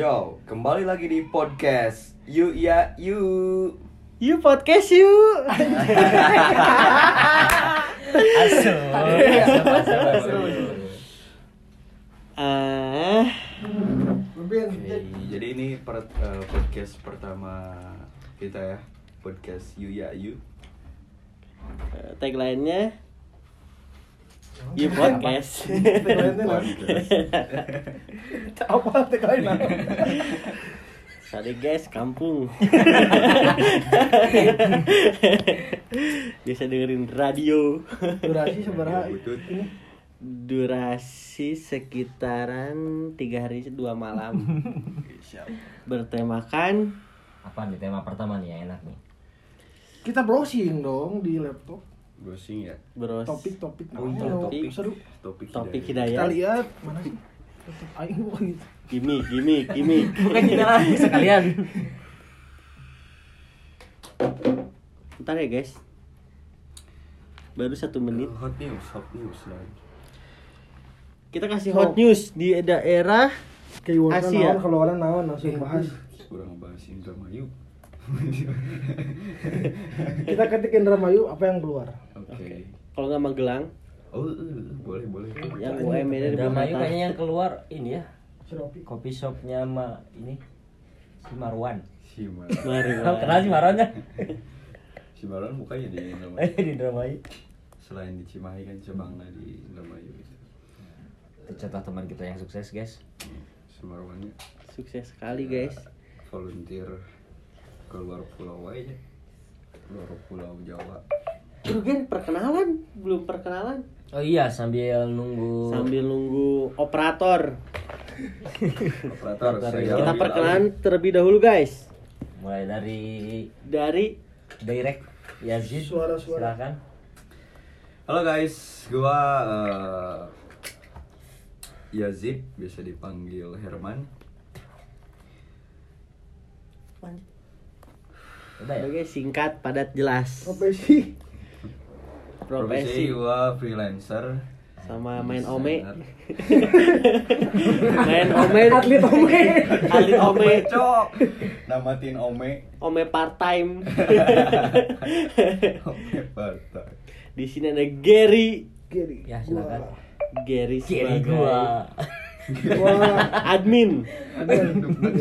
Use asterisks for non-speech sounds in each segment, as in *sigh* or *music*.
Yo, kembali lagi di podcast Yuk ya yuk Yuk podcast. Asu. Ah, Oke, Jadi ini per- eh, podcast pertama kita ya Podcast Yuk ya yuk eh, tagline-nya Yuk podcast. Podcast. *laughs* apa tagline apa? Sorry guys, kampung. *laughs* Biasa dengerin radio. Durasi seberapa ini? Durasi sekitaran tiga hari dua malam. Bertemakan Apa nih tema pertama nih yang enak nih? Kita browsing dong di laptop. Browsing ya bros Topik-topik Oh iya, topik seru. Topik topik hidayah. Kita lihat mana sih? Laptop aing gitu. Gimik, gimik, gimik. *laughs* Bukan kita lah sekalian. Ntar ya guys. Baru satu menit. Hot news, hot news lah Kita kasih hot news di daerah Keywordnya Asia. naon kalau orang naon langsung bahas. Kurang bahas Indramayu *laughs* Kita ketik Indramayu apa yang keluar? Oke kalau nggak Magelang Oh, eh, boleh, boleh. Yang UM ini di Dramayu kayaknya yang keluar ini ya. Kopi shopnya sama ini si Marwan. Si Mar *laughs* Mari, Kenal si Marwannya? *laughs* Si Marwan mukanya di Indramayu. Eh *laughs* di Dramayu. Selain di Cimahi kan cabangnya di Indramayu gitu. Itu contoh teman kita yang sukses guys. Si Marwannya. Sukses sekali guys. Volunteer keluar pulau aja. Keluar pulau Jawa Aduh Gen, perkenalan belum perkenalan Oh iya sambil nunggu. sambil nunggu operator operator kita perkenalan terlebih dahulu guys Mulai dari dari direct Yazid. Suara-suara. Silakan. Halo guys gua eh, Yazid bisa dipanggil Herman Udah ya. Udah, guys singkat padat jelas Profesi. profesi gua freelancer. sama main ome. *laughs* Main ome. Atlet ome. atlet ome. Cok. Namatin Ome. Ome part time *laughs* Ome Batak di sini ada Gary. Kiri. Ya, silakan. Gary sebagai gua. Wah. *laughs* admin.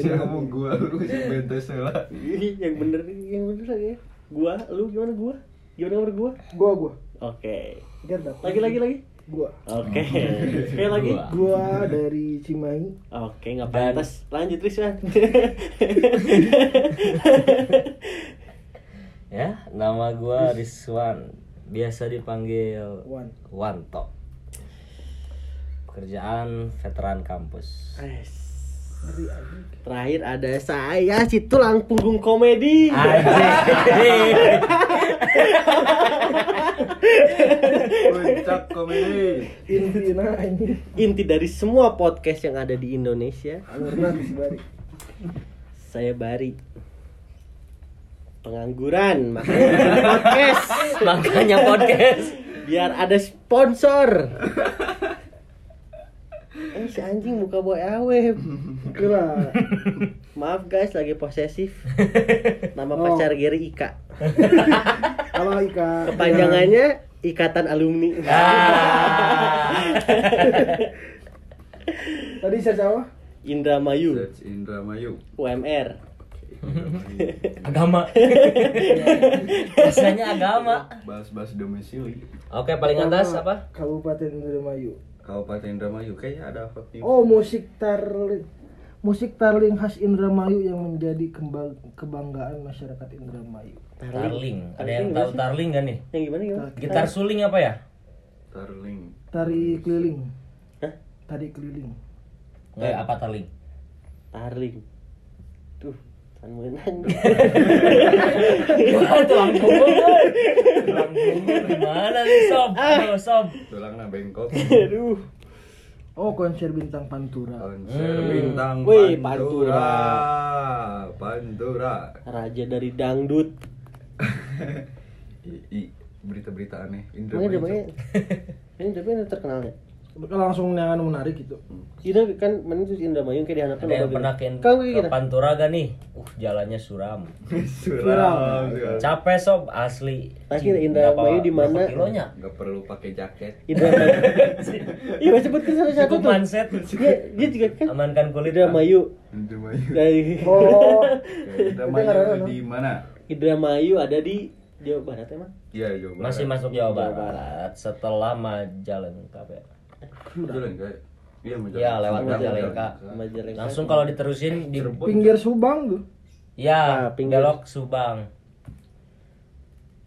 Saya ngomong gua lu si bentes lah. Ih, yang bener yang bener aja gua lu gimana gua? Gimana nomor gua? Gua gua. Oke dapet. lagi lagi lagi Gua. oke *laughs* sekali lagi Gua. Gua dari Cimahi. oke nggak Dan- pantas lanjut Rizwan *laughs* *laughs* Ya, nama gua Rizwan. Biasa dipanggil Wan. Wanto. Pekerjaan veteran kampus. Yes. Terakhir ada saya si tulang punggung komedi puncak komedi. Inti dari semua podcast yang ada di Indonesia. Saya Bari. Pengangguran makanya podcast. Makanya podcast. biar ada sponsor eh si anjing buka boy aweb Kira. maaf guys lagi posesif nama Oh. pacar Gary Ika Kalau Ika. kepanjangannya ikatan alumni Ah. Tadi search apa? Indramayu Search Indramayu UMR agama. *laughs* Biasanya agama. bahas-bahas domisili Oke, paling atas apa? Kabupaten Indramayu. Kabupaten Indramayu kayaknya ada hot news Oh, musik tarling. Musik tarling khas Indramayu yang menjadi kembang, kebanggaan masyarakat Indramayu. Tarling. Ada yang Tarling tahu tarling gak nih? yang gimana gimana Gitar suling apa ya? Tarling Tari keliling. Hah? Tari keliling. Eh, apa tarling? Tarling tuh kan menang Wah, tulang punggung. Tulang punggung gimana nih, Sob? Aduh, Sob. tulangnya bengkok. Aduh. Oh, konser bintang Pantura. konser Hmm. bintang Wih, Pantura. Pantura. Raja dari dangdut. *laughs* I- i- berita-berita aneh. Makanya *laughs* ini tapi yang terkenal ya langsung yang anu menarik gitu Ida kan mana tuh Indramayu kayak dihanapkan Ada yang pernah ke, Kau ke gitu. Panturaga nih. Uh, jalannya suram. *laughs* Suram. Capek sob asli. Cing, Indramayu di mana? kilonya? Nggak perlu pakai jaket. Indramayu. *laughs* Iya, masih sebut ke salah satu tuh. manset. Iya, dia juga kan Amankan kulit. Indramayu Indramayu. *laughs* oh Indramayu di mana? Indramayu ada di Jawa Barat emang. Iya, Jawa Barat. Masih masuk Jawa Jawa Barat setelah Majalengka. ya. Majalengka. Iya, Majalengka. Ya, lewat Majalengka. Majalengka. Langsung kalau diterusin di pinggir Subang tuh ya Nah, pinggir. belok Subang.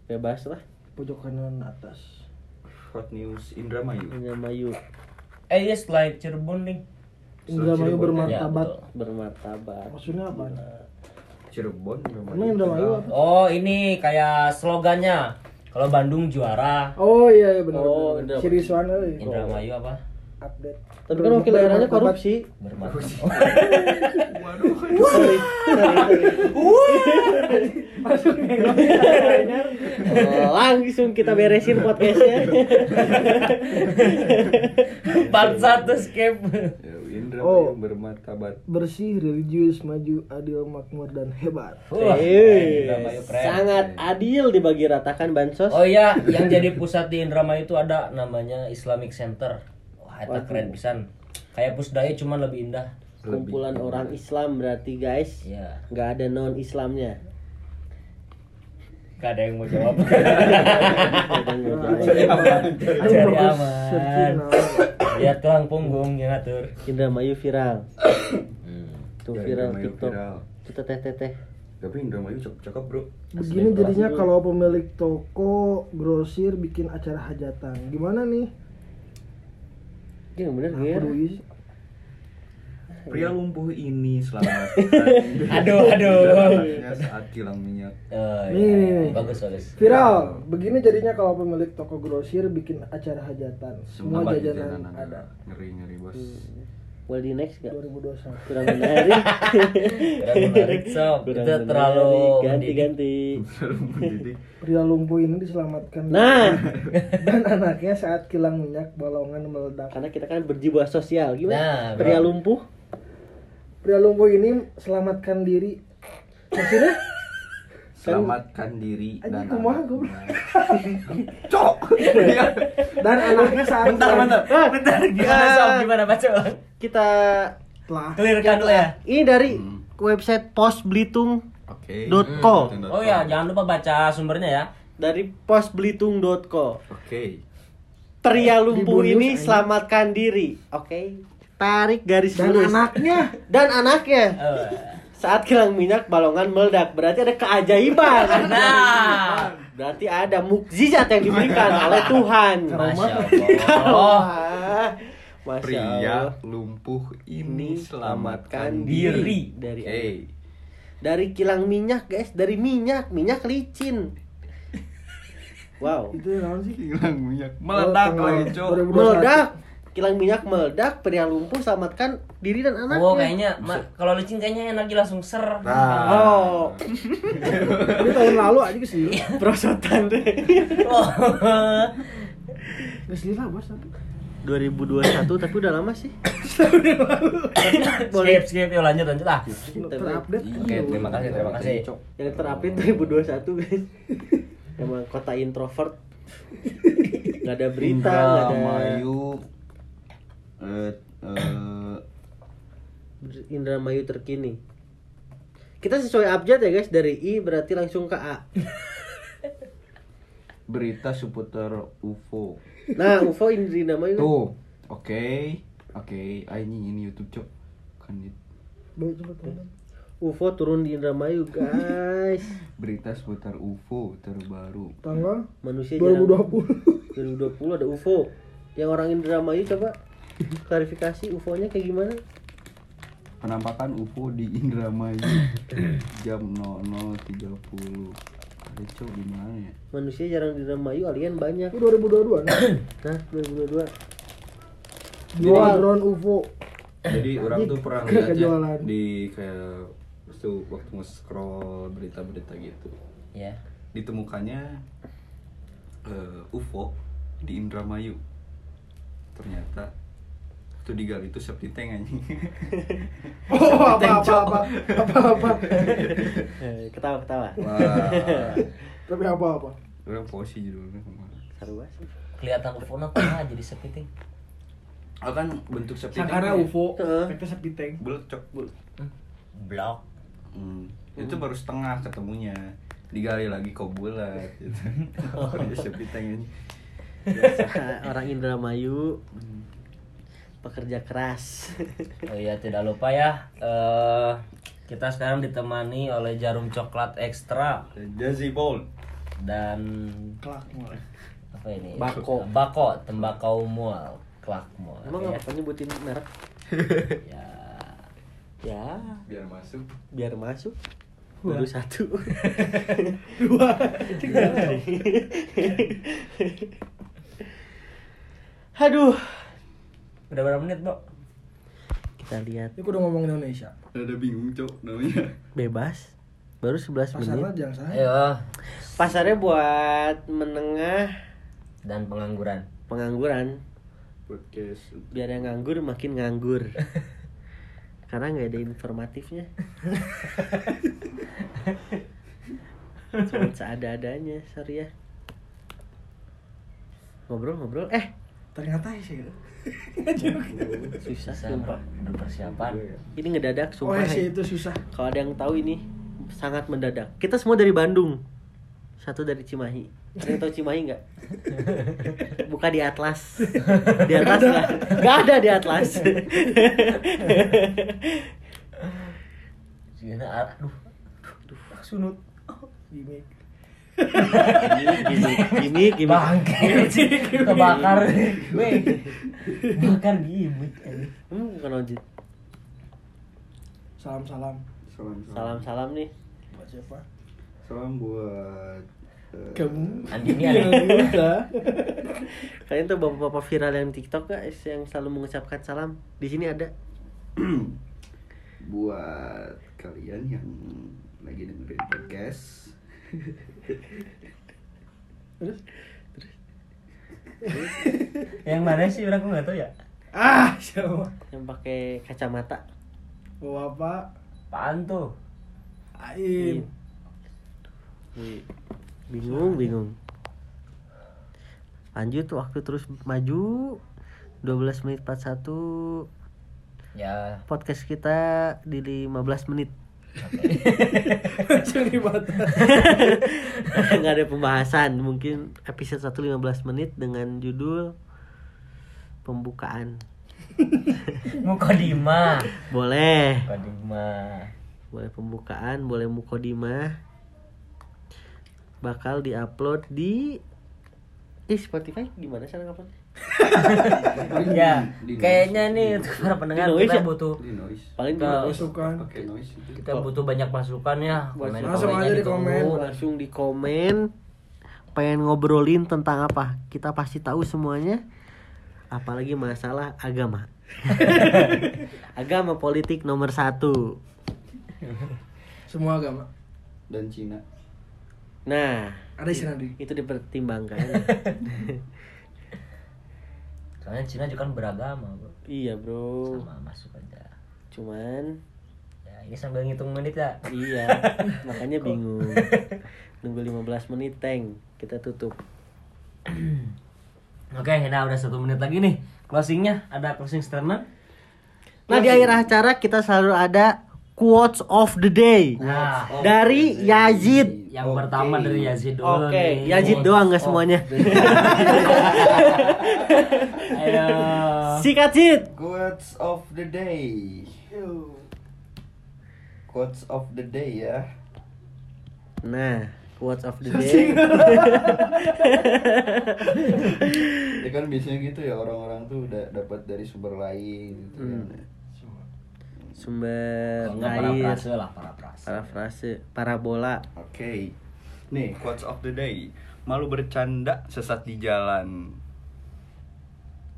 bebas lah pojok kanan atas Hot News Indramayu. Indramayu Eh iya setelah Cirebon nih. Indramayu Cirebon. Ya, bermartabat betul. bermartabat. maksudnya apa Cirebon, Indramayu. Indramayu apa? Oh ini kayak slogannya. Kalau Bandung juara, oh iya iya benar Oh, benar. Sirisan euy. Indramayu apa? update Tapi kan wakil daerahnya korupsi. Sorry, sorry, sorry. Oh, langsung kita beresin podcastnya. Part satu skip. Ya, Indramayu Oh. bermartabat. bersih religius maju adil makmur dan hebat Wah, Indramayu keren. sangat adil dibagi ratakan bansos. Oh iya, *laughs* yang jadi pusat di Indramayu itu ada namanya Islamic Center. Wah, itu keren pisan. Kayak Pusdaya cuman lebih indah. Kumpulan orang Islam berarti guys. Iya. Nggak ada non Islamnya. Gak ada yang mau jawab. *laughs* Cari aman. Cari aman. Lihat tulang punggung yang ngatur. Indramayu viral. Tuh Ya, viral TikTok. Kita teh teh teh. Tapi Indramayu cakep-cakep, Bro. begini jadinya kalau pemilik toko grosir bikin acara hajatan gimana nih Iya bener sih? Pria lumpuh ini selamat. *laughs* Aduh, aduh. saat kilang minyak. Oh, nih. Bagus, bagus. viral begini jadinya kalau pemilik toko grosir bikin acara hajatan semua Apa jajanan jajanan ada Ngeri-ngeri, Bos. Well di next gak? 2021 Kurang menarik. *laughs* Kurang menarik, sob. Kurang Itu menarik. terlalu ganti-ganti. *laughs* Pria lumpuh ini diselamatkan Nah, dan anaknya saat kilang minyak balongan meledak karena kita kan berjiwa sosial Nah, gimana? bro. Pria lumpuh pria lumpuh ini selamatkan diri maksudnya Selamatkan diri dan anaknya. goblok. *laughs* Cok. dan anaknya saat Bentar, kilang- bentar. Ah, Bentar, gimana sob? Gimana baca kita telah Clearkan dulu ya. ini dari Hmm. website posbelitung.co Oke. .co. Oh ya, jangan lupa baca sumbernya ya. dari posbelitung.co Oke. pria lumpuh ini selamatkan diri oke tarik garis dan lurus anaknya. *laughs* Dan anaknya. Eh, saat kilang minyak balongan meledak. Berarti ada keajaiban. *laughs* Nah, berarti ada mukjizat yang diberikan *laughs* oleh Tuhan. Masya Allah. Allah. Masya Pria Allah. lumpuh Ini selamatkan diri. diri. dari Oke. dari kilang minyak guys. Dari minyak. Minyak licin. Wow. Itu yang sih? Kilang minyak. Meledak tanggal lagi, Cok. 2021. meledak kilang minyak meledak pria lumpuh selamatkan diri dan anaknya. Oh, kayaknya kalau licin kayaknya energi langsung ser. Nah. oh. *laughs* Ini tahun lalu aja ke sini perosotan deh. Oh. ke sini lah bos tapi 2021 tapi udah lama sih. Skip, skip, yuk lanjut, lanjut. Ah. terupdate. Oke, terima kasih, terima kasih. yang terupdate 2021 guys. Emang kota introvert. Nggak ada berita nggak ada Indramayu eh eh, *clears throat* Indramayu terkini kita sesuai update ya guys dari I berarti langsung ke A *laughs* berita seputar UFO. nah UFO Indramayu kan? Tuh. Oke. Oke, ah, ini ini YouTube, Cok. Kan teman UFO turun di Indramayu guys *laughs* berita seputar UFO terbaru. tanggal manusia jarang 2020 2020 ada UFO yang orang Indramayu coba *laughs* klarifikasi UFO-nya kayak gimana Penampakan UFO di Indramayu *coughs* jam 00.30. Ada cok di mana ya? manusia jarang di Indramayu alien banyak itu 2022 nih nah 2022 jual drone UFO Jadi *coughs* orang tuh pernah lihat kejualan. di kayak tuh waktu nge-scroll berita-berita gitu. Ya. Ditemukannya eh, UFO di Indramayu. Ternyata Tuh digali itu septi tank anjing. *laughs* Oh, apa apa apa apa *laughs* apa. Eh, ketawa ketawa Wah. Tapi apa apa. Udah posisi judulnya. seru banget kelihatan UFO nya tengah jadi sepiting Oh kan bentuk septi tank. Sangkara ya? UFO, efeknya sepi tank. Bulat cok. blok Hmm. Itu baru setengah ketemunya. Digali lagi kok bulat gitu. Oh, ya septi tank ini. *laughs* Orang Indramayu pekerja keras *laughs* oh iya tidak lupa ya eh kita sekarang ditemani oleh jarum coklat ekstra Jazzy Bowl. dan Kelak mulai. apa ini Bako. bako tembakau mual kelak mual emang ya. apa nyebutin merek ya *laughs* ya Biar masuk. biar masuk baru satu *laughs* Dua. aduh udah berapa menit Bo? kita lihat. Ini udah ngomong Indonesia. Ada bingung cok namanya. bebas. Baru 11 Pasarnya menit. jangan salah. ayo. Pasarnya buat menengah. Dan pengangguran. Pengangguran. Podcast. biar yang nganggur makin nganggur. *laughs* Karena nggak ada informatifnya. *laughs* Cuma seada-adanya sorry ya. Ngobrol-ngobrol eh Ternyata sih. *laughs* susah bisa sumpah. Berpersiapan ini ngedadak Oh sumpah ya sih ya. itu susah. kalau ada yang tahu ini sangat mendadak. Kita semua dari Bandung. Satu dari Cimahi. Ada yang tahu Cimahi nggak? *laughs* Buka di atlas. *laughs* Di atlas nggak? Nggak ada di atlas. Gimana? aduh. Sunut. Gimik. Gimik gimik bangke kebakar. Weh. Bakar gimmick hmm, bukan ojek Salam salam. Salam salam. Salam nih. Buat siapa? Salam buat eh, Kamu. Andini muda. kalian tuh bapak-bapak viral yang TikTok guys yang selalu mengucapkan salam. Di sini ada. Buat kalian yang lagi dengerin podcast. Terus? yang mana sih? Orang aku nggak tahu ya? Ah, siapa? yang pakai kacamata. Bawa apa? apaan tuh. Wih, bingung bingung. Lanjut waktu terus maju. 12 menit 41 ya. Podcast kita di 15 menit Langsung *laughs* nggak ada pembahasan. Mungkin episode 1 15 menit dengan judul pembukaan. *laughs* Mukodima. Boleh. Mukodima. Boleh pembukaan boleh mukodimah bakal diupload di Ih, Spotify gimana cara nguploadnya? ya Di kayaknya nih untuk para pendengar Di noise kita ya? butuh Di noise. Paling di Ke- Masukan. Pakai noise kita butuh banyak masukan ya komen Langsung aja di komen. langsung di komen pengen ngobrolin tentang apa kita pasti tahu semuanya apalagi masalah agama *laughs* agama politik nomor satu Semua agama. Dan Cina. Nah Ada istilah di. itu dipertimbangkan. *laughs* Soalnya Cina juga kan beragama bro. Iya bro. Sama masuk aja. Cuman ya ini sambil ngitung menit ya iya *laughs* makanya bingung. *laughs* Nunggu 15 menit tank. Kita tutup. *clears throat* Oke nah udah satu menit lagi nih. Closingnya ada closing statement? Nah di akhir acara kita selalu ada quotes of the day. Nah dari Yazid yang Oke. pertama dari Yazid dulu Oke, nih. Yazid doang nggak Oh, semuanya. *laughs* ayo Sikat Sid. Quotes of the day. Quotes of the day ya. Nah, quotes of the day. *laughs* *laughs* Ya kan biasanya gitu ya orang-orang tuh udah dapat dari sumber lain gitu kan. Sumber para air, prase lah para prase parafrase, parabola. Oke. Nih, quotes of the day. Malu bercanda sesat di jalan.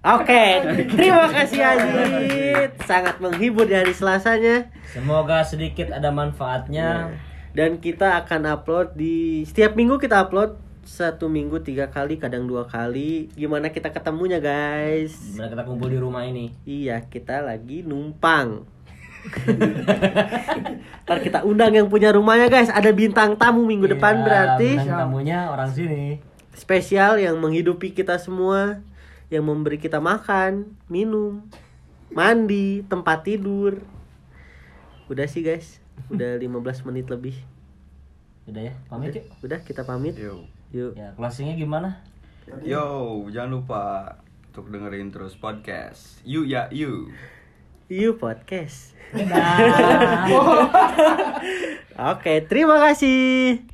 Oke, *laughs* terima kasih Yazid. Sangat menghibur di hari Selasanya. semoga sedikit ada manfaatnya Dan kita akan upload di setiap minggu kita upload satu minggu tiga kali kadang dua kali gimana kita ketemunya guys Gimana kita kumpul di rumah ini? iya kita lagi numpang *laughs* Ntar kita undang yang punya rumahnya guys ada bintang tamu minggu depan Iya, berarti bintang tamunya orang sini. spesial yang menghidupi kita semua yang memberi kita makan minum mandi tempat tidur udah sih guys udah *laughs* 15 menit lebih Udah ya, pamit yuk. udah kita pamit Yo. yuk Ya, closingnya gimana? Yo, jangan lupa untuk dengerin terus podcast. You ya you. Yuk podcast. *laughs* Oke terima kasih